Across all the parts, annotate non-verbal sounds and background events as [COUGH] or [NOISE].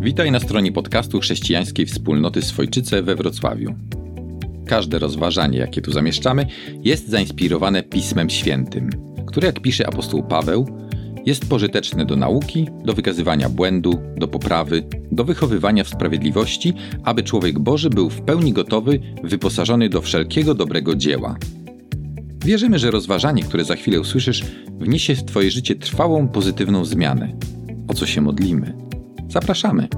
Witaj na stronie podcastu chrześcijańskiej wspólnoty Swojczyce we Wrocławiu. Każde rozważanie, jakie tu zamieszczamy, jest zainspirowane Pismem Świętym, które, jak pisze apostoł Paweł, jest pożyteczne do nauki, do wykazywania błędu, do poprawy, do wychowywania w sprawiedliwości, aby człowiek Boży był w pełni gotowy, wyposażony do wszelkiego dobrego dzieła. Wierzymy, że rozważanie, które za chwilę usłyszysz, wniesie w Twoje życie trwałą, pozytywną zmianę. O co się modlimy? Zapraszamy.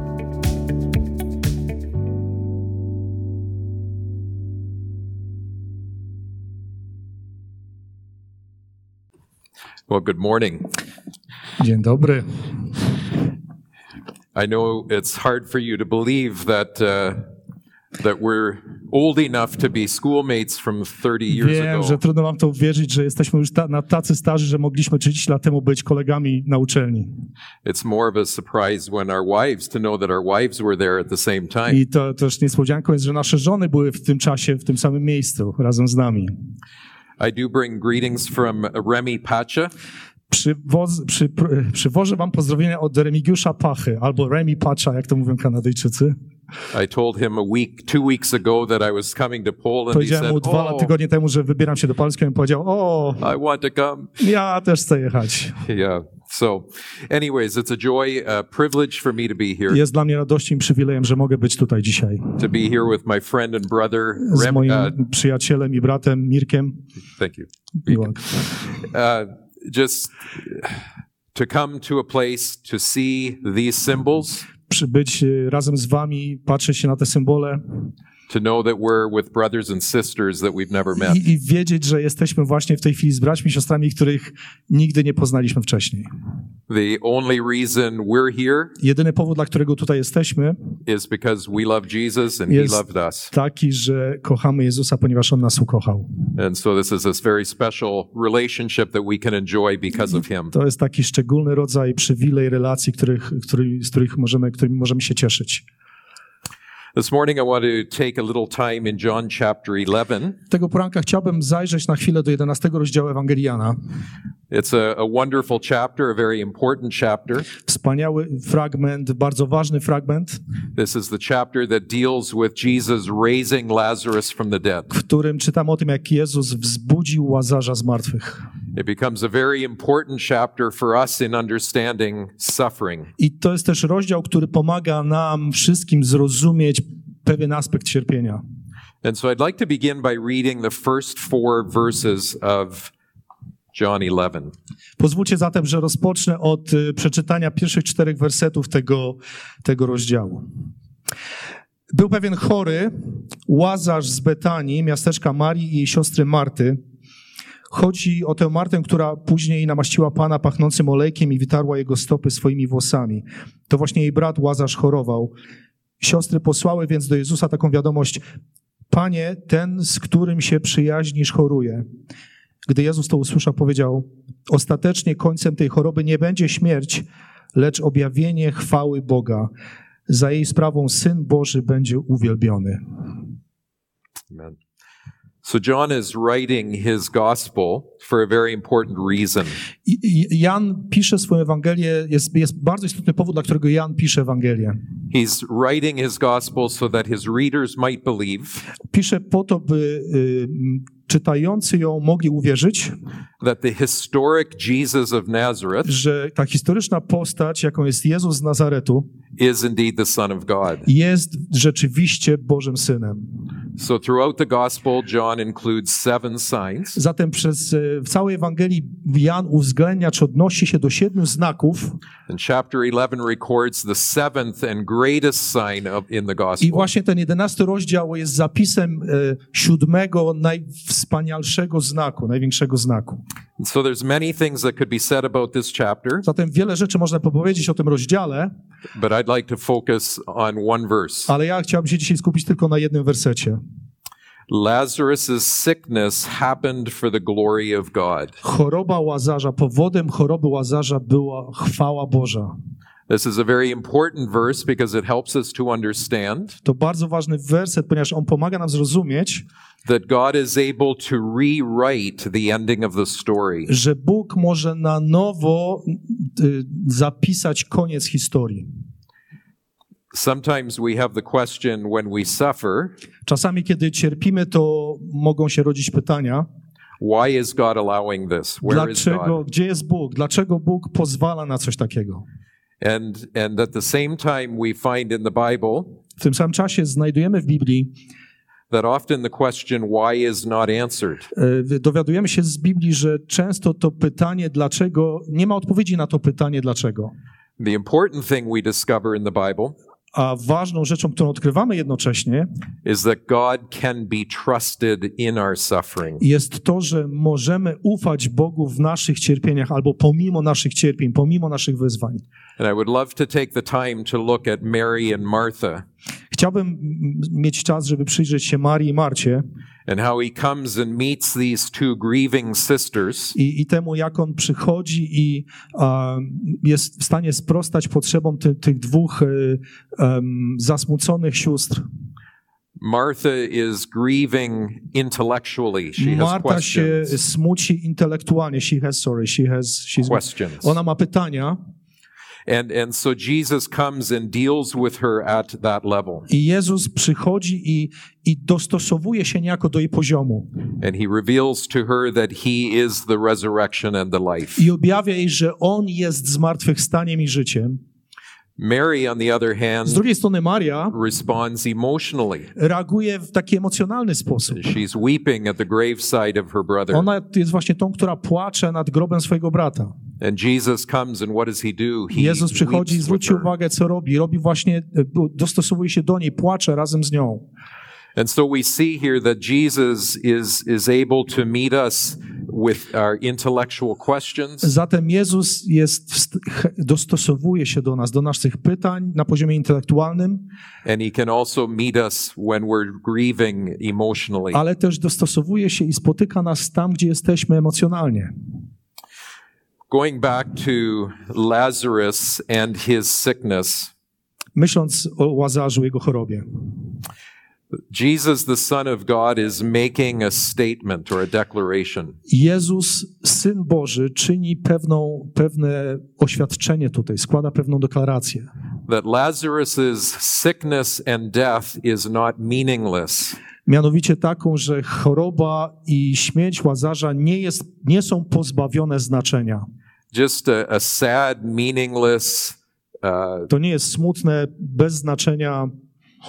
Well, good morning. Dzień dobry. I know it's hard for you to believe that uh, that we're old enough to be schoolmates from 30 years Wiem, ago. że trudno wam to uwierzyć, że jesteśmy już ta, na tacy starzy, że mogliśmy 30 lat temu być kolegami na uczelni. It's more of a surprise when our wives to know that our wives were there at the same time. I to też niespodzianką jest, że nasze żony były w tym czasie w tym samym miejscu razem z nami. I do bring greetings from Remy Pacha. Przywoz, przy, pr- przywożę wam pozdrowienia od Remigiusza Pachy, albo Remi Pacha, jak to mówią Kanadyjczycy. I told him a week, two weeks ago that I was coming to Poland. Powiedziałem mu dwa "Oh, tygodnie temu, że wybieram się do Polski. On powiedział, o, I want to come." ja też chcę jechać. Yeah. So, anyways, it's a joy, a privilege for me to be here. Jest dla mnie radością i przywilejem, że mogę być tutaj dzisiaj To be here with my friend and brother, z Rem, moim uh, przyjacielem i bratem Mirkiem. thank you. Uh, just to come to a place to see these symbols, przybyć y, razem z wami, patrzeć się na te symbole to know that we're with brothers and sisters that we've never met. i, i wiedzieć, że jesteśmy właśnie w tej chwili z braćmi i siostrami, których nigdy nie poznaliśmy wcześniej. The only reason we're here Jedyny powód, dla którego tutaj jesteśmy, is because we love Jesus and He Jest- loved us. taki, że kochamy Jezusa, ponieważ On nas ukochał. And so this is this very special relationship that we can enjoy because of Him. To jest taki szczególny rodzaj przywilej relacji, których, który, z których możemy, którymi możemy się cieszyć. This morning I want to take a little time in John chapter 11. Tego poranka chciałbym zajrzeć na chwilę do 11 rozdziału Ewangeliana. It's a, a wonderful chapter, a very important chapter. Wspaniały fragment, bardzo ważny fragment, This is the chapter that deals with Jesus raising Lazarus from the dead. w którym czytamy o tym, jak Jezus wzbudził Łazarza z martwych. It becomes a very important chapter for us in understanding suffering. I to jest też rozdział, który pomaga nam wszystkim zrozumieć pewien aspekt cierpienia. And so I'd like to begin by reading the first four verses of John 11. Pozwólcie zatem, że rozpocznę od y, przeczytania pierwszych czterech wersetów tego, tego rozdziału. Był pewien chory, Łazarz z Betanii, miasteczka Marii i jej siostry Marty. Chodzi o tę Martę, która później namaściła Pana pachnącym olejkiem i wytarła jego stopy swoimi włosami. To właśnie jej brat Łazarz chorował. Siostry posłały więc do Jezusa taką wiadomość: Panie, ten, z którym się przyjaźnisz, choruje. Gdy Jezus to usłyszał, powiedział: Ostatecznie końcem tej choroby nie będzie śmierć, lecz objawienie chwały Boga. Za jej sprawą Syn Boży będzie uwielbiony. Amen. So John is writing his gospel for a very important reason. Jan pisze swoją Ewangelię, jest, jest bardzo istotny powód, dla którego Jan pisze Ewangelię. He's writing his gospel so that his readers might believe Pisze po to, by y, czytający ją mogli uwierzyć, that the historic Jesus of Nazareth że ta historyczna postać, jaką jest Jezus z Nazaretu, is indeed the Son of God. jest rzeczywiście Bożym Synem. So throughout the gospel, John includes seven signs. Zatem przez, e, w całej Ewangelii Jan uwzględnia, czy odnosi się do siedmiu znaków And chapter 11 records the seventh and greatest sign of, in the i gospel. właśnie ten jedenasty rozdział jest zapisem e, siódmego, najwspanialszego znaku, największego znaku. So there's many things that could be said about this chapter, Zatem wiele rzeczy można powiedzieć o tym rozdziale, but I'd like to focus on one verse. ale ja chciałbym się dzisiaj skupić tylko na jednym wersecie. Lazarus' sickness happened for the glory of God. Choroba Łazarza, powodem choroby Łazarza była chwała Boża. This is a very important verse because it helps us to understand To bardzo ważny werset, ponieważ on pomaga nam zrozumieć, that God is able to rewrite the ending of the story. że Bóg może na nowo y, zapisać koniec historii. Sometimes we have the question when we suffer, Czasami, kiedy cierpimy, to mogą się rodzić pytania, why is God allowing this? Where is dlaczego, God? gdzie jest Bóg? Dlaczego Bóg pozwala na coś takiego? And and at the same time we find in the Bible W tym samym czasie znajdujemy w Biblii, that often the question why is not answered. e, dowiadujemy się z Biblii, że często to pytanie dlaczego, nie ma odpowiedzi na to pytanie dlaczego. The important thing we discover in the Bible A ważną rzeczą, którą odkrywamy jednocześnie, is that God can be trusted in our suffering. jest to, że możemy ufać Bogu w naszych cierpieniach albo pomimo naszych cierpień, pomimo naszych wyzwań. And I would love to take the time to look at Mary and Martha Chciałbym mieć czas, żeby przyjrzeć się Marii i Marcie and how he comes and meets these two grieving sisters i, i temu, jak on przychodzi i a, jest w stanie sprostać potrzebom ty, tych dwóch em, zasmuconych sióstr. Martha is grieving intellectually. She has Marta się questions. smuci intelektualnie. She has, sorry, she has, she's, Questions. ona ma pytania And, and so Jesus comes and deals with her at that level. i Jezus przychodzi i, i dostosowuje się niejako do jej poziomu And he reveals to her that he is the resurrection and the life. i objawia jej, że On jest zmartwychwstaniem i życiem. Mary, on the other Z hand, drugiej strony Maria responds emotionally. reaguje w taki emocjonalny sposób. She's weeping at the graveside of her brother. Ona jest właśnie tą, która płacze nad grobem swojego brata. And Jesus comes and what does he do? He Jezus przychodzi i her. uwagę, co robi. Robi właśnie, e, dostosowuje się do niej, płacze razem z nią. And so we see here that Jesus is, is able to meet us with our intellectual questions Zatem Jezus jest, dostosowuje się do nas, do naszych pytań na poziomie intelektualnym, and he can also meet us when we're grieving emotionally. ale też dostosowuje się i spotyka nas tam, gdzie jesteśmy emocjonalnie. Going back to Lazarus and his sickness, Myśląc o Łazarzu, jego chorobie. Jesus, the Son of God, is making a statement or a declaration. Jezus, Syn Boży, czyni pewną, pewne oświadczenie tutaj, składa pewną deklarację. that Lazarus's sickness and death is not meaningless, Mianowicie taką, że choroba i śmierć Łazarza nie, jest, nie są pozbawione znaczenia. just a, a sad, meaningless, uh, To nie jest smutne, bez znaczenia,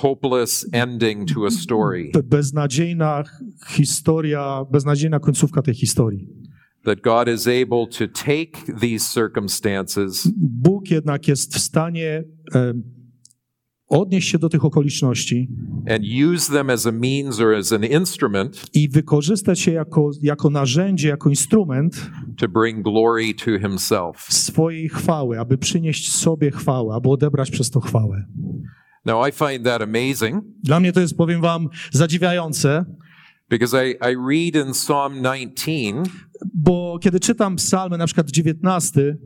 hopeless ending to a story. be- beznadziejna historia, beznadziejna końcówka tej historii. That God is able to take these circumstances Bóg jednak jest w stanie e, odnieść się do tych okoliczności and use them as a means or as an instrument i wykorzystać je jako, jako narzędzie, jako instrument to bring glory to Himself. swojej chwały, aby przynieść sobie chwałę, aby odebrać przez to chwałę. Now, I find that amazing Dla mnie to jest, powiem wam, zadziwiające, because I, I read in Psalm 19 bo kiedy czytam psalmy, na przykład 19,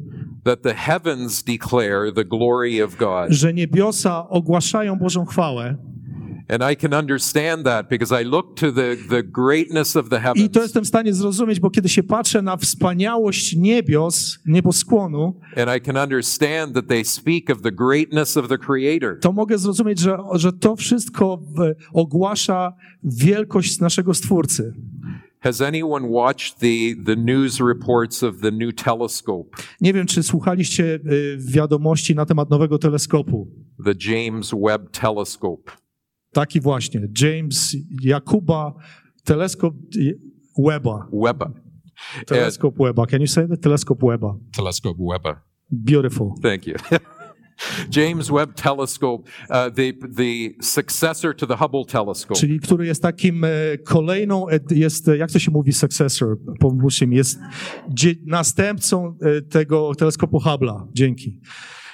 that the heavens declare the glory of God. że niebiosa ogłaszają Bożą chwałę. And I can understand that because I look to the, the greatness of the I heavens to jestem w stanie zrozumieć, bo kiedy się patrzę na wspaniałość niebios, nieboskłonu, and I can understand that they speak of the greatness of the Creator. to mogę zrozumieć, że, że to wszystko ogłasza wielkość naszego Stwórcy. Has anyone watched the, the news reports of the new telescope, Nie wiem, czy słuchaliście y, wiadomości na temat nowego teleskopu. the James Webb Telescope? Taki właśnie, James Jakuba, teleskop Webba. Webba. Teleskop Webba. Can you say that? Teleskop Webba. Telescope Webba. Beautiful. Thank you. [LAUGHS] James Webb Telescope, uh, the, the successor to the Hubble Telescope. Czyli który jest takim e, kolejną, jest, e, jak to się mówi, successor, pomóżcie mi, jest następcą e, tego teleskopu Hubble'a. Dzięki.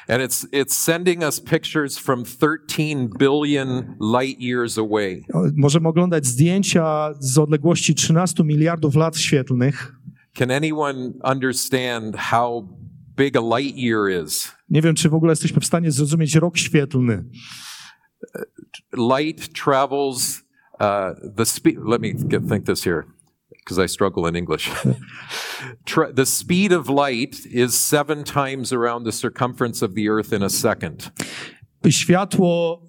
And it's, it's sending us pictures from 13 billion light years away. Możemy oglądać zdjęcia z odległości 13 miliardów lat świetlnych. Can anyone understand how big a light year is? Nie wiem, czy w ogóle jesteśmy w stanie zrozumieć rok świetlny. Light travels uh, the speed. Let me get, think this here because I struggle in English. [LAUGHS] The speed of light is seven times around the circumference of the earth in a second. Światło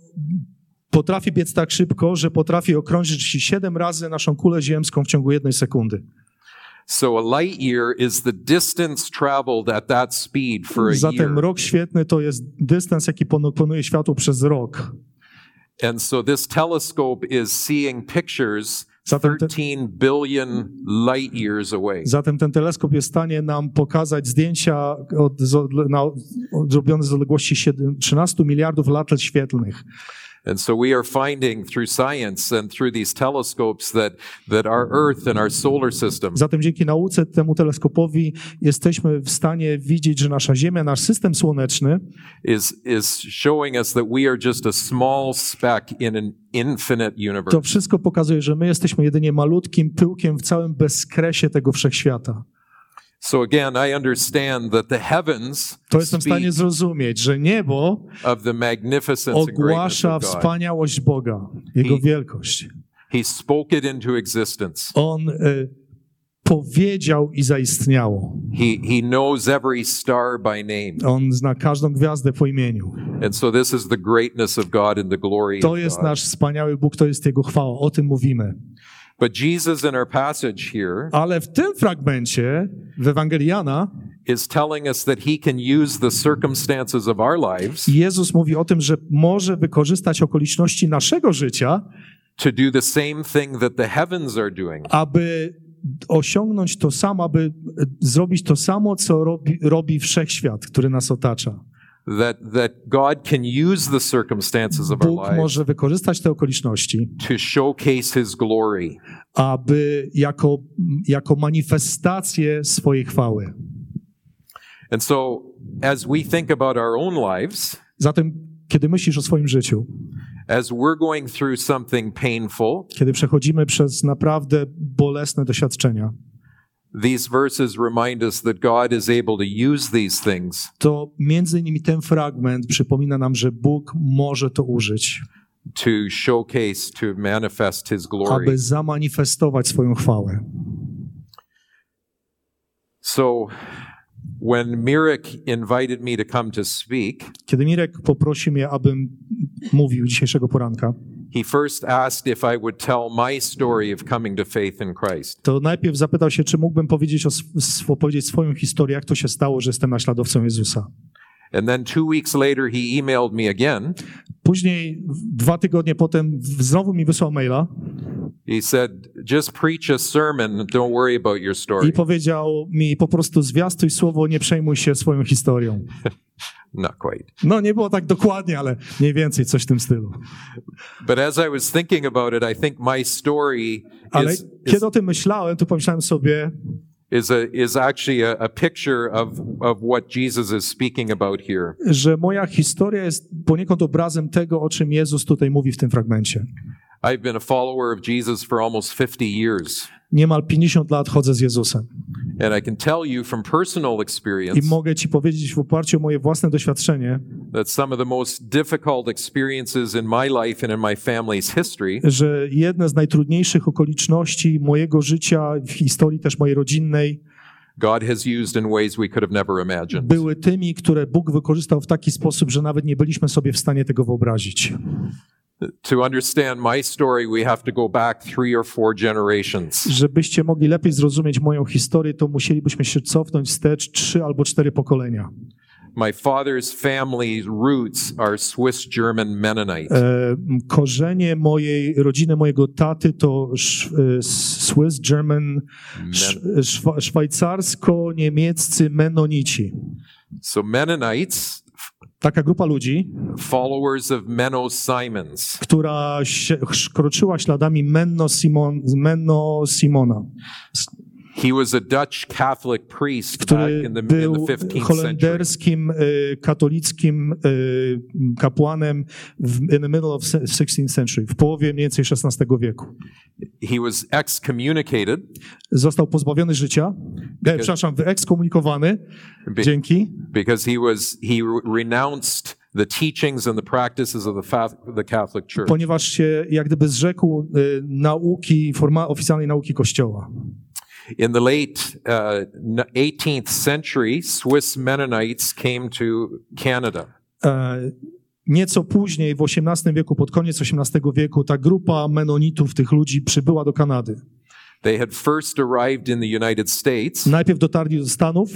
potrafi biec tak szybko, że potrafi okrążyć siedem razy naszą kulę ziemską w ciągu jednej sekundy. So a light year is the distance traveled at that speed for a Zatem year. rok świetny to jest dystans, jaki pokonuje światło przez rok. And so this telescope is seeing pictures Zatem te- 13 billion light years away. Zatem ten teleskop jest w stanie nam pokazać zdjęcia od, z, na, zrobione z odległości 7, 13 miliardów lat świetlnych. And so we are finding through science and through these telescopes that, that our Earth and our solar system Zatem dzięki nauce temu teleskopowi jesteśmy w stanie widzieć, że nasza Ziemia, nasz system słoneczny is, is showing us that we are just a small speck in an infinite To universe. wszystko pokazuje, że my jesteśmy jedynie malutkim pyłkiem w całym bezkresie tego wszechświata. So again, I understand that the heavens To jestem w stanie zrozumieć, że niebo of the magnificence ogłasza wspaniałość Boga, Jego wielkość. He spoke it into existence. On y, powiedział i zaistniało. He, he knows every star by name. On zna każdą gwiazdę po imieniu. And so this is the greatness of God and the glory To jest nasz wspaniały Bóg, to jest Jego chwała. O tym mówimy. But Jesus in our passage here Ale w tym fragmencie w Ewangelii Jana is telling us that he can use the circumstances of our lives Jezus mówi o tym, że może wykorzystać okoliczności naszego życia, to do the same thing that the heavens are doing. aby osiągnąć to samo, aby zrobić to samo, co robi, robi wszechświat, który nas otacza. That, that God can use the circumstances of our Bóg lives może wykorzystać te okoliczności, to showcase his glory. aby jako, jako manifestację swojej chwały. And so as we think about our own lives, Zatem, kiedy myślisz o swoim życiu, as we're going through something painful, kiedy przechodzimy przez naprawdę bolesne doświadczenia, these verses remind us that God is able to use these things to między innymi ten fragment przypomina nam, że Bóg może to użyć, to showcase, to manifest his glory. aby zamanifestować swoją chwałę. So when Mirek invited me to come to speak, Kiedy Mirek poprosił mnie, abym mówił dzisiejszego poranka, he first asked if I would tell my story of coming to faith in Christ. to najpierw zapytał się, czy mógłbym powiedzieć, o, opowiedzieć swoją historię, jak to się stało, że jestem naśladowcą Jezusa. And then two weeks later, he emailed me again. Później, dwa tygodnie potem, znowu mi wysłał maila He said, Just preach a sermon, don't worry about your i story. powiedział mi po prostu zwiastuj słowo, nie przejmuj się swoją historią. [LAUGHS] Not quite. No nie było tak dokładnie, ale mniej więcej coś w tym stylu. But as I was thinking about it, I think my story Ale is, is, kiedy o tym myślałem, to pomyślałem sobie, is, a, is actually a, a picture of, of what Jesus is speaking about here. że moja historia jest poniekąd obrazem tego, o czym Jezus tutaj mówi w tym fragmencie. I've been a follower of Jesus for almost 50 years. Niemal 50 lat chodzę z Jezusem. And I can tell you from personal I experience mogę ci powiedzieć w oparciu o moje własne doświadczenie, that some of the most difficult experiences in my life and in my family's history że jedne z najtrudniejszych okoliczności mojego życia, w historii też mojej rodzinnej, God has used in ways we could have never imagined. były tymi, które Bóg wykorzystał w taki sposób, że nawet nie byliśmy sobie w stanie tego wyobrazić. To understand my story, we have to go back three or four generations. Żebyście mogli lepiej zrozumieć moją historię, to musielibyśmy się cofnąć wstecz trzy albo cztery pokolenia. My father's family roots are Swiss German Mennonite. E, korzenie mojej rodziny, mojego taty to sz, e, Swiss German, sz, szwa, szwajcarsko-niemieccy menonici. So Mennonites, Taka grupa ludzi, followers of Menno Simons. która się, kroczyła śladami Menno, Simon, Menno Simona, He was a Dutch Catholic priest back który in the, in był the 15th century. holenderskim, e, katolickim e, kapłanem w in the middle of 16th century, w połowie mniej więcej XVI wieku. He was excommunicated Został pozbawiony życia, e, przepraszam, wyekskomunikowany, be- dzięki, because he was he re- renounced the teachings and the practices of the, Catholic Church. ponieważ się jak gdyby zrzekł e, nauki, forma, oficjalnej nauki Kościoła. In the late uh, 18th century, Swiss Mennonites came to Canada. Nieco później, w XVIII wieku, pod koniec XVIII wieku, ta grupa menonitów, tych ludzi, przybyła do Kanady. They had first arrived in the United States, Najpierw dotarli do Stanów,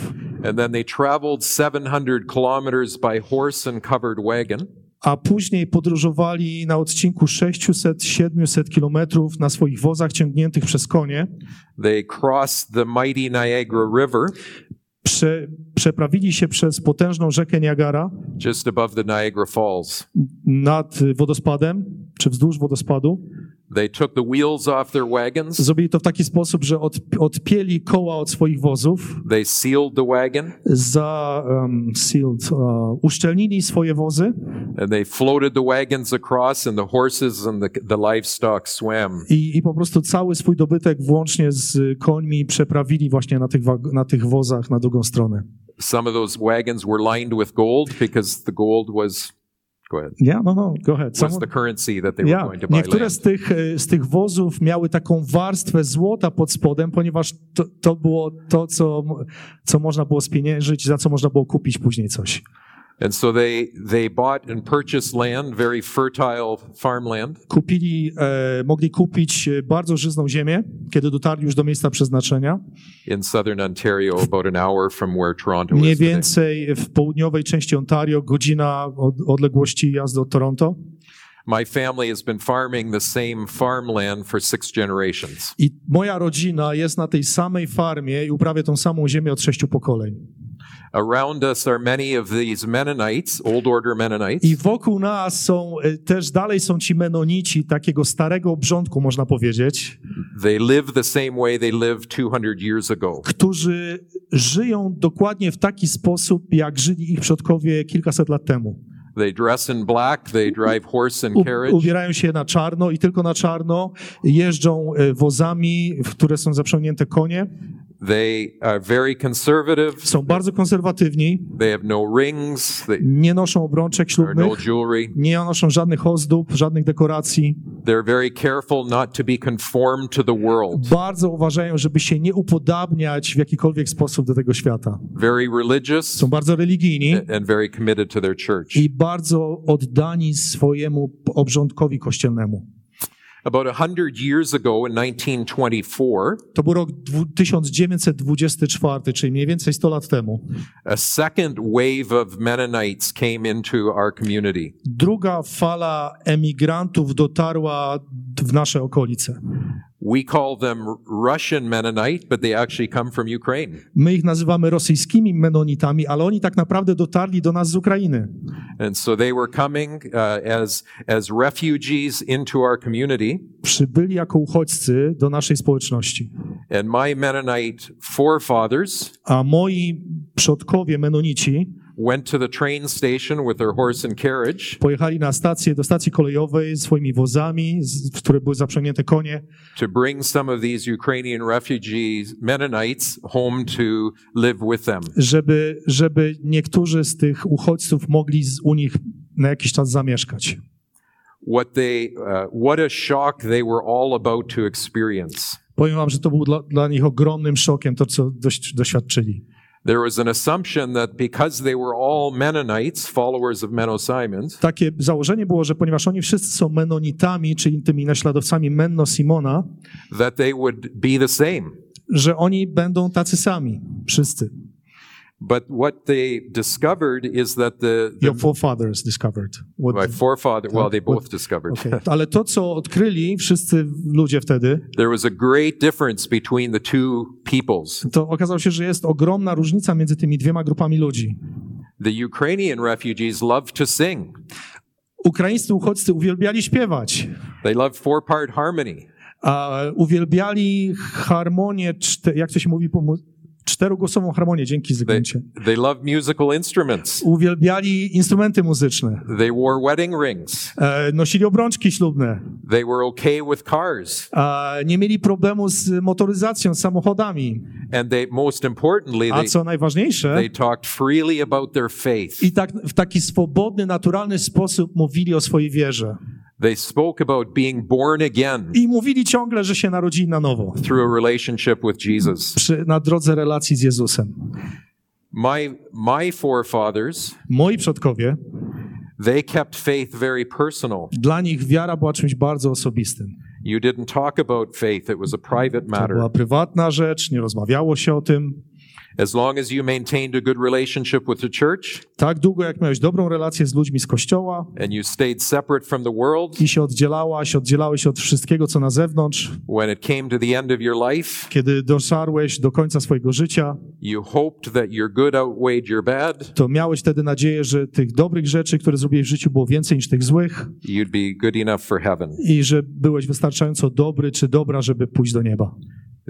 and then they traveled 700 kilometers by horse and covered wagon. A później podróżowali na odcinku 600-700 kilometrów na swoich wozach ciągniętych przez konie. They crossed the mighty Niagara River Prze, przeprawili się przez potężną rzekę Niagara just above the Niagara Falls. nad wodospadem, czy wzdłuż wodospadu. They took the wheels off their wagons. Zrobili to w taki sposób, że od, odpięli koła od swoich wozów, They sealed the wagon za, um, sealed, uh, uszczelnili swoje wozy and they floated the wagons across, and the horses and the, the livestock swam. i, i po prostu cały swój dobytek włącznie z końmi przeprawili właśnie na tych, na tych wozach na drugą stronę. Some of those wagons were lined with gold because the gold was, go ahead, Ja, no, no, go ahead. Samo- the currency that they were Ja, going to buy niektóre land. z tych, e, z tych wozów miały taką warstwę złota pod spodem, ponieważ to, to było to, co, co można było spieniężyć, za co można było kupić później coś. And so they, they bought and purchased land, very fertile farmland. Kupili, e, mogli kupić e, bardzo żyzną ziemię, kiedy dotarli już do miejsca przeznaczenia. in southern Ontario, about an hour from where Toronto Mniej is więcej w południowej części Ontario, godzina od odległości jazdy od Toronto. My family has been farming the same farmland for six generations. I moja rodzina jest na tej samej farmie i uprawia tą samą ziemię od sześciu pokoleń. Around us are many of these Mennonites, old order I Mennonites, wokół nas są e, też dalej są ci menonici takiego starego obrządku, można powiedzieć, they live the same way they lived 200 years ago. którzy żyją dokładnie w taki sposób, jak żyli ich przodkowie kilkaset lat temu. They dress in black, they drive horse and carriage, ubierają się na czarno i tylko na czarno, jeżdżą e, wozami, w które są zaprzęgnięte konie, they are very conservative, są bardzo konserwatywni, they have no rings, they nie noszą obrączek no ślubnych, jewelry. nie noszą żadnych ozdób, żadnych dekoracji. They're very careful not to be conformed to the world. Bardzo uważają, żeby się nie upodabniać w jakikolwiek sposób do tego świata. Very religious Są bardzo religijni and very committed to their church. i bardzo oddani swojemu obrządkowi kościelnemu. About a hundred years ago in 1924, To był rok dwu- 1924, czyli mniej więcej 100 lat temu. a second wave of Mennonites came into our community. Druga fala emigrantów dotarła w nasze okolice. We call them Russian Mennonite, but they actually come from Ukraine. My ich nazywamy rosyjskimi menonitami, ale oni tak naprawdę dotarli do nas z Ukrainy. And so they were coming uh, as, as refugees into our community. Przybyli jako uchodźcy do naszej społeczności. And my Mennonite forefathers A moi przodkowie menonici went to the train station with their horse and carriage pojechali na stację, do stacji kolejowej swoimi wozami, z- w które były zaprzęgnięte konie, to bring some of these Ukrainian refugees, Mennonites, home to live with them. żeby, żeby niektórzy z tych uchodźców mogli z, u nich na jakiś czas zamieszkać. What they, uh, what a shock they were all about to experience. Powiem wam, że to był dla, dla nich ogromnym szokiem to, co dość, doświadczyli. There was an assumption that because they were all Mennonites, followers of Menno Simons, Takie założenie było, że ponieważ oni wszyscy są menonitami, czyli tymi naśladowcami Menno Simona, that they would be the same. że oni będą tacy sami, wszyscy. But what they discovered is that the, the Your forefathers discovered. What, my forefather, well, they both discovered. okay. Ale to, co odkryli wszyscy ludzie wtedy, There was a great difference between the two peoples. to okazało się, że jest ogromna różnica między tymi dwiema grupami ludzi. The Ukrainian refugees loved to sing. Ukraińscy uchodźcy uwielbiali śpiewać, They loved four-part harmony. a uwielbiali harmonię, jak to się mówi po czterogłosową harmonię, dzięki They, Zygmuncie. they loved musical instruments. Uwielbiali instrumenty muzyczne, They wore wedding rings. e, nosili obrączki ślubne, They were okay with cars. a nie mieli problemu z motoryzacją, z samochodami. And they, most importantly, A they, co najważniejsze, they talked freely about their faith. i tak, w taki swobodny, naturalny sposób mówili o swojej wierze. They spoke about being born again I mówili ciągle, że się narodzili na nowo through a relationship with Jesus. przy, na drodze relacji z Jezusem. My, my forefathers, Moi przodkowie, They kept faith very personal. Dla nich wiara była czymś bardzo osobistym. You didn't talk about faith, it was a private To matter. była prywatna rzecz, nie rozmawiało się o tym. As long as you maintained a good relationship with the church Tak długo, jak miałeś dobrą relację z ludźmi z kościoła and you stayed separate from the world, i się oddzielałaś, oddzielałeś od wszystkiego, co na zewnątrz, when it came to the end of your life, kiedy doszarłeś do końca swojego życia, you hoped that your good outweighed your bad, to miałeś wtedy nadzieję, że tych dobrych rzeczy, które zrobiłeś w życiu, było więcej niż tych złych you'd be good enough for heaven. i że byłeś wystarczająco dobry czy dobra, żeby pójść do nieba.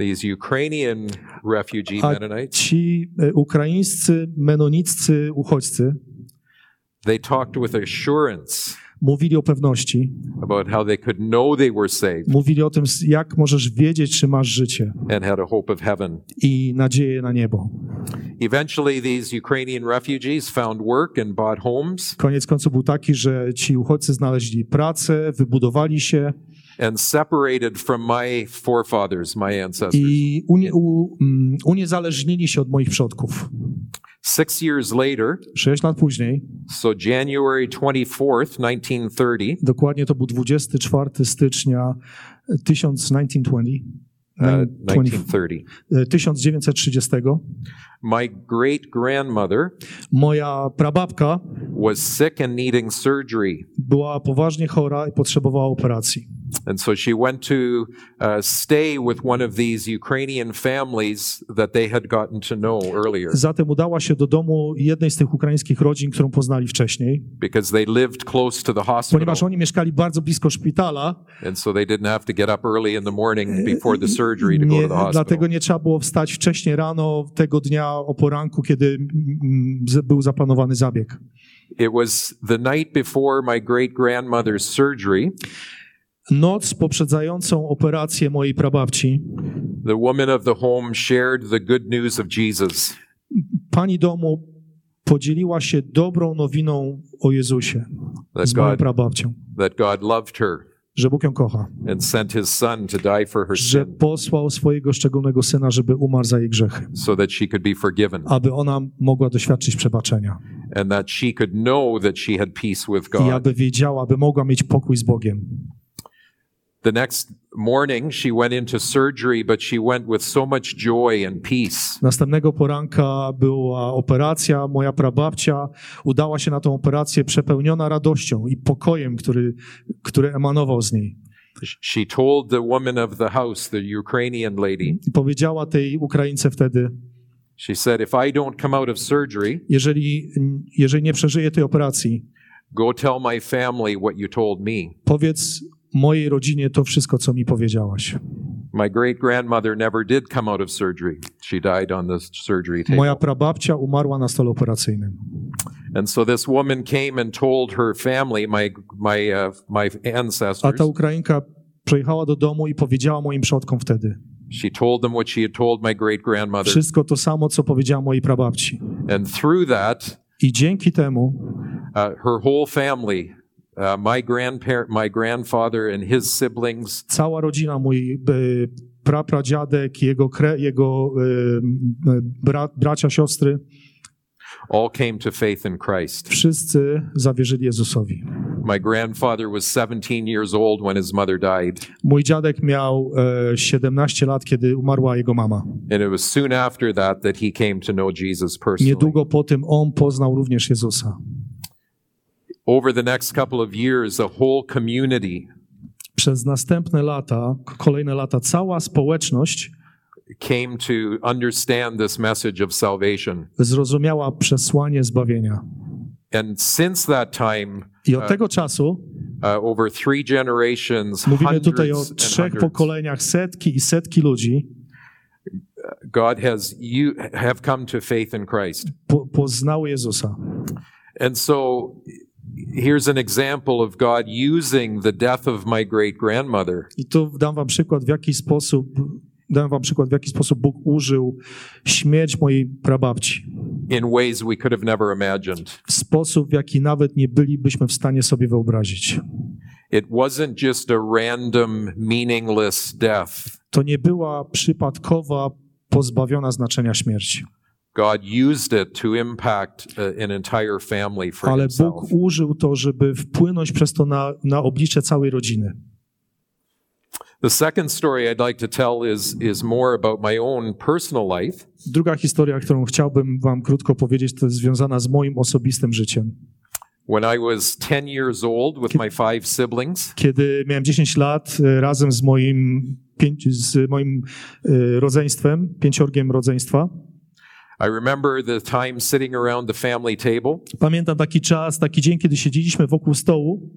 These Ukrainian refugee Mennonites, ci e, ukraińscy, menoniccy uchodźcy they talked with assurance mówili o pewności, about how they could know they were saved mówili o tym, jak możesz wiedzieć, czy masz życie. and had a hope of heaven. i nadzieję na niebo. Eventually, these Ukrainian refugees found work and bought homes. Koniec końców był taki, że ci uchodźcy znaleźli pracę, wybudowali się and separated from my forefathers, my ancestors. i unie, u, mm, uniezależnili się od moich przodków. Six years later, Sześć lat później, so January 24th, 1930, dokładnie to był 24 stycznia 1920, uh, 20, 1930, e, 1930, my great grandmother moja prababka was sick and needing surgery. była poważnie chora i potrzebowała operacji. And so she went to uh, stay with one of these Ukrainian families that they had gotten to know earlier Zatem udała się do domu jednej z tych ukraińskich rodzin, którą poznali wcześniej, because they lived close to the hospital. ponieważ oni mieszkali bardzo blisko szpitala. And so they didn't have to get up early in the morning before the surgery to go Nie, to the hospital. dlatego nie trzeba było wstać wcześniej rano tego dnia o poranku, kiedy mm, był zaplanowany zabieg. It was the night before my great grandmother's surgery. Noc poprzedzającą operację mojej prababci, The woman of the home shared the good news of Jesus. pani domu podzieliła się dobrą nowiną o Jezusie That z moją God, prababcią, that God loved her że Bóg ją kocha, and sent his son to die for her że sin. posłał swojego szczególnego syna, żeby umarł za jej grzechy, so that she could be forgiven. Aby ona mogła doświadczyć przebaczenia. And that she could know that she had peace with i God. aby wiedziała, aby mogła mieć pokój z Bogiem. The next morning she went into surgery, but she went with so much joy and peace. Następnego poranka była operacja. Moja prababcia udała się na tą operację przepełniona radością i pokojem, który, który emanował z niej. She told the woman of the house, the Ukrainian lady, I powiedziała tej Ukraińce wtedy, she said, If I don't come out of surgery, jeżeli, jeżeli nie przeżyję tej operacji, go tell my family what you told me. powiedz mojej rodzinie to wszystko, co mi powiedziałaś. My great grandmother never did come out of surgery. She died on the surgery Moja table. prababcia umarła na stole operacyjnym. And so this woman came and told her family, my my uh, my A ancestors. ta Ukrainka przyjechała do domu i powiedziała moim przodkom wtedy She told them what she had told my great grandmother. wszystko to samo, co powiedziała mojej prababci. And through that, I dzięki temu uh, her whole family, uh, my grandparent, my grandfather, and his siblings, cała rodzina, mój e, prapradziadek, jego, kre, jego e, bra, bracia, siostry, all came to faith in Christ. wszyscy zawierzyli Jezusowi. My grandfather was 17 years old when his mother died, Mój dziadek miał e, 17 lat, kiedy umarła jego mama. and it was soon after that that he came to know Jesus personally. Niedługo po tym on poznał również Jezusa. Over the next couple of years, a whole community Przez następne lata, kolejne lata, cała społeczność came to understand this message of salvation. zrozumiała przesłanie zbawienia. And since that time, I od tego czasu, uh, over three generations, mówimy tutaj o trzech pokoleniach, setki i setki ludzi God has you have come to faith in Christ. po, poznały Jezusa. And so here's an example of God using the death of my great grandmother I tu dam wam przykład, w jaki sposób, dam wam przykład, w jaki sposób Bóg użył śmierć mojej prababci. in ways we could have never imagined. W sposób, w jaki nawet nie bylibyśmy w stanie sobie wyobrazić. It wasn't just a random, meaningless death. To nie była przypadkowa, pozbawiona znaczenia śmierć. Uh, ale. Bóg użył to, żeby wpłynąć przez to na, na oblicze całej rodziny. The second story I'd like to tell is, is more about my own personal life. Druga historia, którą chciałbym wam krótko powiedzieć, to jest związana z moim osobistym życiem. When I was 10 years old with my five siblings, Kiedy miałem 10 lat, e, razem z moim, pięć, z moim e, rodzeństwem, pięciorgiem rodzeństwa, I remember the time sitting around the family table pamiętam taki czas, taki dzień, kiedy siedzieliśmy wokół stołu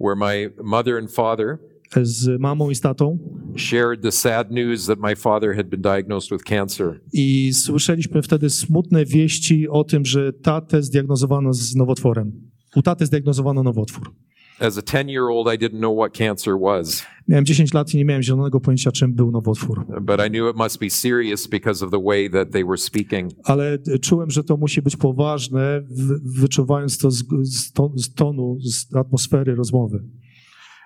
where my mother and father z mamą i z tatą shared the sad news that my father had been diagnosed with cancer. i słyszeliśmy wtedy smutne wieści o tym, że tatę zdiagnozowano z nowotworem. U taty zdiagnozowano nowotwór. As a 10 year old, I didn't know what cancer was, Miałem 10 lat i nie miałem zielonego pojęcia, czym był nowotwór. but I knew it must be serious because of the way that they were speaking. Ale e, czułem, że to musi być poważne, wyczuwając to z, z tonu, z atmosfery rozmowy.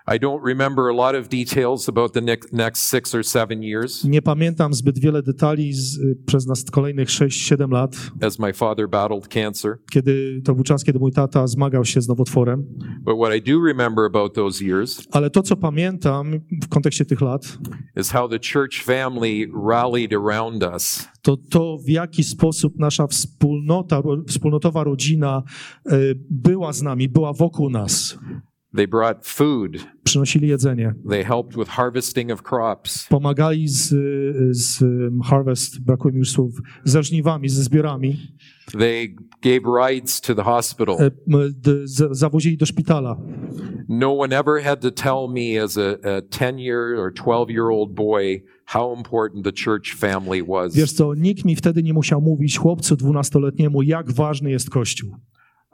I don't remember a lot of details about the next, six or seven years Nie pamiętam zbyt wiele detali z, y, przez nas kolejnych 6-7 lat, as my father battled cancer. kiedy to był czas, kiedy mój tata zmagał się z nowotworem. But what I do remember about those years Ale to, co pamiętam w kontekście tych lat, is how the church family rallied around us. to to, w jaki sposób nasza wspólnota, wspólnotowa rodzina y, była z nami, była wokół nas. They brought food, Przynosili jedzenie, they helped with harvesting of crops, pomagali z, z harvest, brakuje mi już słów, ze żniwami, ze zbiorami, they gave rides to the hospital. z- zawozili do szpitala. No one ever had to tell me as a, a 10 year or 12 year old boy how important the church family was. Wiesz co, nikt mi wtedy nie musiał mówić, chłopcu dwunastoletniemu, jak ważny jest Kościół.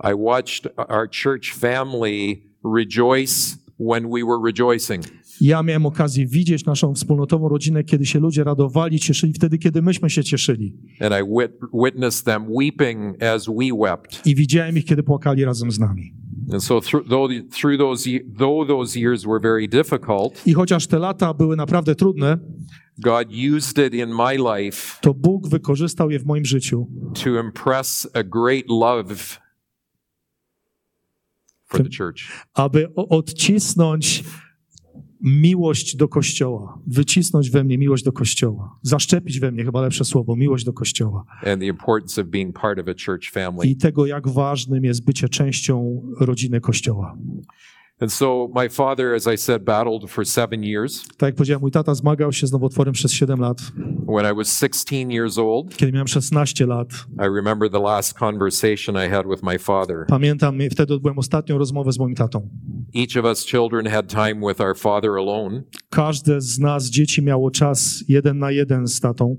I watched our church family rejoice when we were rejoicing. Ja miałem okazję widzieć naszą wspólnotową rodzinę, kiedy się ludzie radowali, cieszyli, wtedy, kiedy myśmy się cieszyli. And I wit- witnessed them weeping as we wept. I widziałem ich, kiedy płakali razem z nami. And so through, though, through those, though those years were very difficult, I chociaż te lata były naprawdę trudne, God used it in my life to Bóg wykorzystał je w moim życiu, to impress a great love for the church. aby odcisnąć miłość do Kościoła, wycisnąć we mnie miłość do Kościoła, zaszczepić we mnie, chyba lepsze słowo, miłość do Kościoła and the importance of being part of a church family. i tego, jak ważnym jest bycie częścią rodziny Kościoła. And so my father, as I said, battled for seven years. Tak jak powiedziałem, mój tata zmagał się z nowotworem przez 7 lat. When I was 16 years old, Kiedy miałem 16 lat, I remember the last conversation I had with my father. pamiętam, wtedy odbyłem ostatnią rozmowę z moim tatą. Each of us children had time with our father alone. Każde z nas, dzieci, miało czas jeden na jeden z tatą.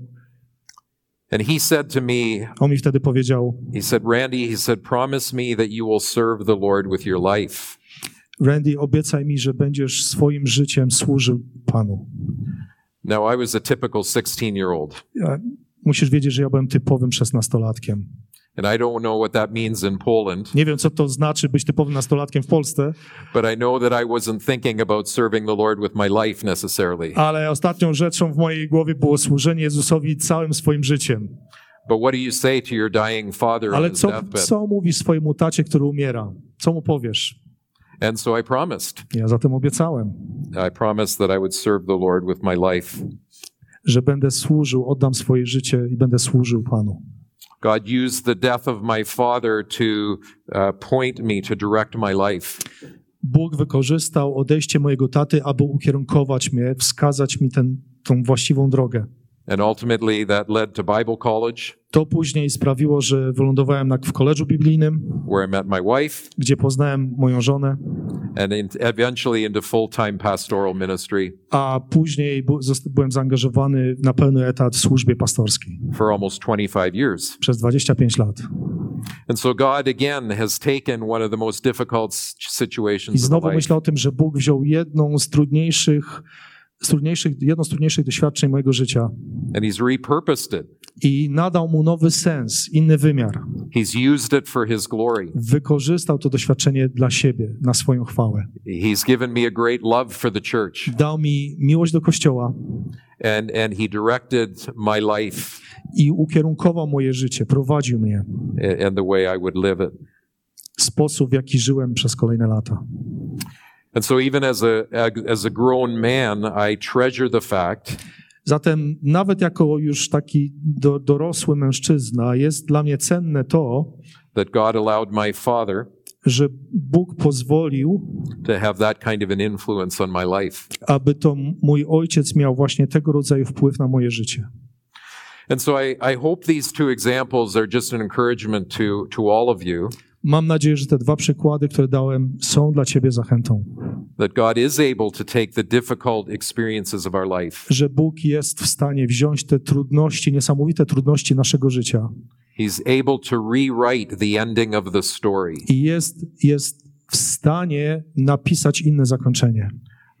And he said to me, On mi wtedy powiedział, he said, Randy, he said, promise me that you will serve the Lord with your life. Randy, obiecaj mi, że będziesz swoim życiem służył Panu. Now, I was a typical 16 year old, Musisz wiedzieć, że ja byłem typowym szesnastolatkiem. and I don't know what that means in Poland, Nie wiem, co to znaczy być typowym nastolatkiem w Polsce, but I know that I wasn't thinking about serving the Lord with my life necessarily. ale ostatnią rzeczą w mojej głowie było służenie Jezusowi całym swoim życiem. But what do you say to your dying father on Ale his co, deathbed? co mówisz swojemu tacie, który umiera? Co mu powiesz? And so I promised. Ja zatem obiecałem, I promised that I would serve the Lord with my life. że będę służył, oddam swoje życie i będę służył Panu. God used the death of my father to uh, point me, to direct my life. Bóg wykorzystał odejście mojego taty, aby ukierunkować mnie, wskazać mi ten, tą właściwą drogę. And ultimately, that led to Bible college, To później sprawiło, że wylądowałem na, w koledżu biblijnym, where I met my wife, gdzie poznałem moją żonę, and in, eventually into full time pastoral ministry a później bu- byłem zaangażowany na pełny etat w służbie pastorskiej for almost 25 years. przez 25 lat. And so, God again has taken one of the most difficult s- I situations of znowu life, myślę o tym, że Bóg wziął jedną z trudniejszych, z trudniejszych, jedno z trudniejszych doświadczeń mojego życia and He's repurposed it. i nadał mu nowy sens, inny wymiar. He's used it for His glory. Wykorzystał to doświadczenie dla siebie, na swoją chwałę. He's given me a great love for the church. Dał mi miłość do Kościoła and, and He directed my life i ukierunkował moje życie, prowadził mnie and the way I would live it. w sposób, w jaki żyłem przez kolejne lata. And so, even as a, as a grown man, I treasure the fact Zatem nawet jako już taki do, dorosły mężczyzna jest dla mnie cenne to, that God allowed my father że Bóg pozwolił, to have that kind of an influence on my life. aby to mój ojciec miał właśnie tego rodzaju wpływ na moje życie. And so, I, I hope these two examples are just an encouragement to, to all of you Mam nadzieję, że te dwa przykłady, które dałem, są dla ciebie zachętą, that God is able to take the difficult experiences of our life. że Bóg jest w stanie wziąć te trudności, niesamowite trudności naszego życia He's able to rewrite the ending of the story. i jest, jest w stanie napisać inne zakończenie.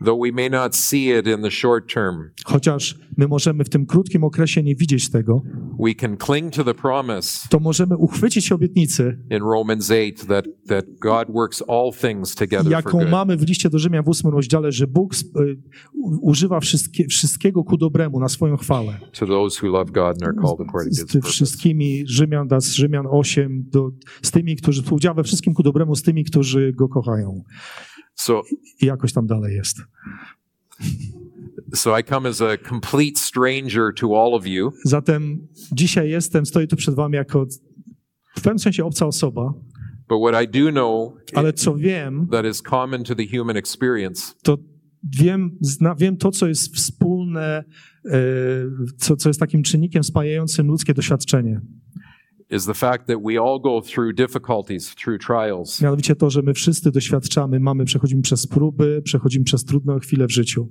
Though we may not see it in the short term, Chociaż my możemy w tym krótkim okresie nie widzieć tego, we can cling to the promise to możemy uchwycić obietnicy, in Romans 8 that, that God works all things together for jaką mamy w liście do Rzymian w ósmym rozdziale, że Bóg y, używa wszystkie, wszystkiego ku dobremu, na swoją chwałę. To those who love God and are called according to his wszystkimi, Rzymian, das, Rzymian 8, do, z tymi, którzy współdziała we wszystkim ku dobremu, z tymi, którzy go kochają. So, I jakoś tam dalej jest. So I come as a complete stranger to all of you, Zatem dzisiaj jestem, stoję tu przed wami jako w pewnym sensie obca osoba, but what I do know ale co wiem, that is common to the human experience to wiem, zna, wiem to, co jest wspólne, e, co, co jest takim czynnikiem spajającym ludzkie doświadczenie. is the fact that we all go through difficulties, through trials. Mianowicie to, że my wszyscy doświadczamy, mamy, przechodzimy przez próby, przechodzimy przez trudne chwile w życiu.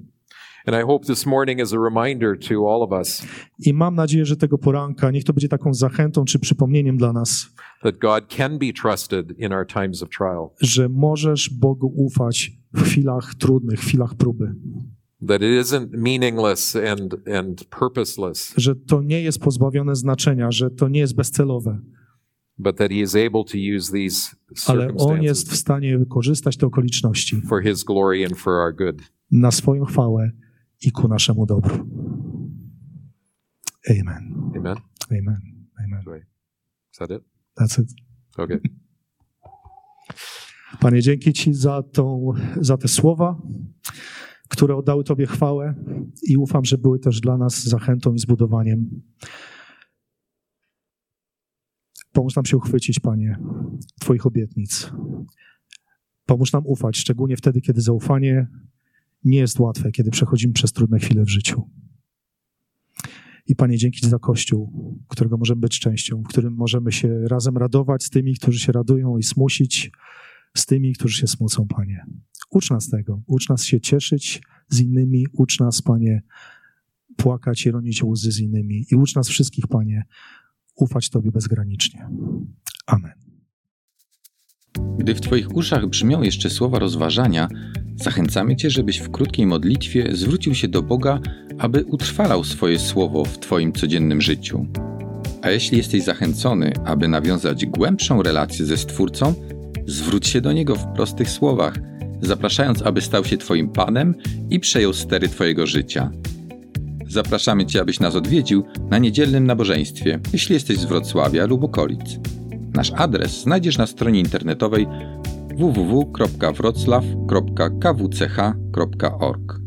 And I hope this morning is a reminder to all of us I mam nadzieję, że tego poranka niech to będzie taką zachętą czy przypomnieniem dla nas, that God can be trusted in our times of trial, że możesz Bogu ufać w chwilach trudnych, w chwilach próby. that it isn't meaningless and, and purposeless, Że to nie jest pozbawione znaczenia, że to nie jest bezcelowe, but that He is able to use these ale On jest w stanie wykorzystać te okoliczności for His glory and for our good. na swoją chwałę i ku naszemu dobru. Amen. Amen. Amen. Amen. I- Is that it? That's it. Okay. [LAUGHS] Panie, dzięki Ci za, tą, za te słowa, które oddały Tobie chwałę i ufam, że były też dla nas zachętą i zbudowaniem. Pomóż nam się uchwycić, Panie, Twoich obietnic. Pomóż nam ufać, szczególnie wtedy, kiedy zaufanie nie jest łatwe, kiedy przechodzimy przez trudne chwile w życiu. I Panie, dzięki Ci za Kościół, którego możemy być częścią, w którym możemy się razem radować z tymi, którzy się radują i smucić z tymi, którzy się smucą, Panie. Ucz nas tego. Ucz nas się cieszyć z innymi. Ucz nas, Panie, płakać i ronić łzy z innymi. I ucz nas wszystkich, Panie, ufać Tobie bezgranicznie. Amen. Gdy w Twoich uszach brzmią jeszcze słowa rozważania, zachęcamy Cię, żebyś w krótkiej modlitwie zwrócił się do Boga, aby utrwalał swoje słowo w Twoim codziennym życiu. A jeśli jesteś zachęcony, aby nawiązać głębszą relację ze Stwórcą, zwróć się do Niego w prostych słowach, zapraszając, aby stał się Twoim Panem i przejął stery Twojego życia. Zapraszamy Cię, abyś nas odwiedził na niedzielnym nabożeństwie, jeśli jesteś z Wrocławia lub okolic. Nasz adres znajdziesz na stronie internetowej www.wroclaw.kwch.org.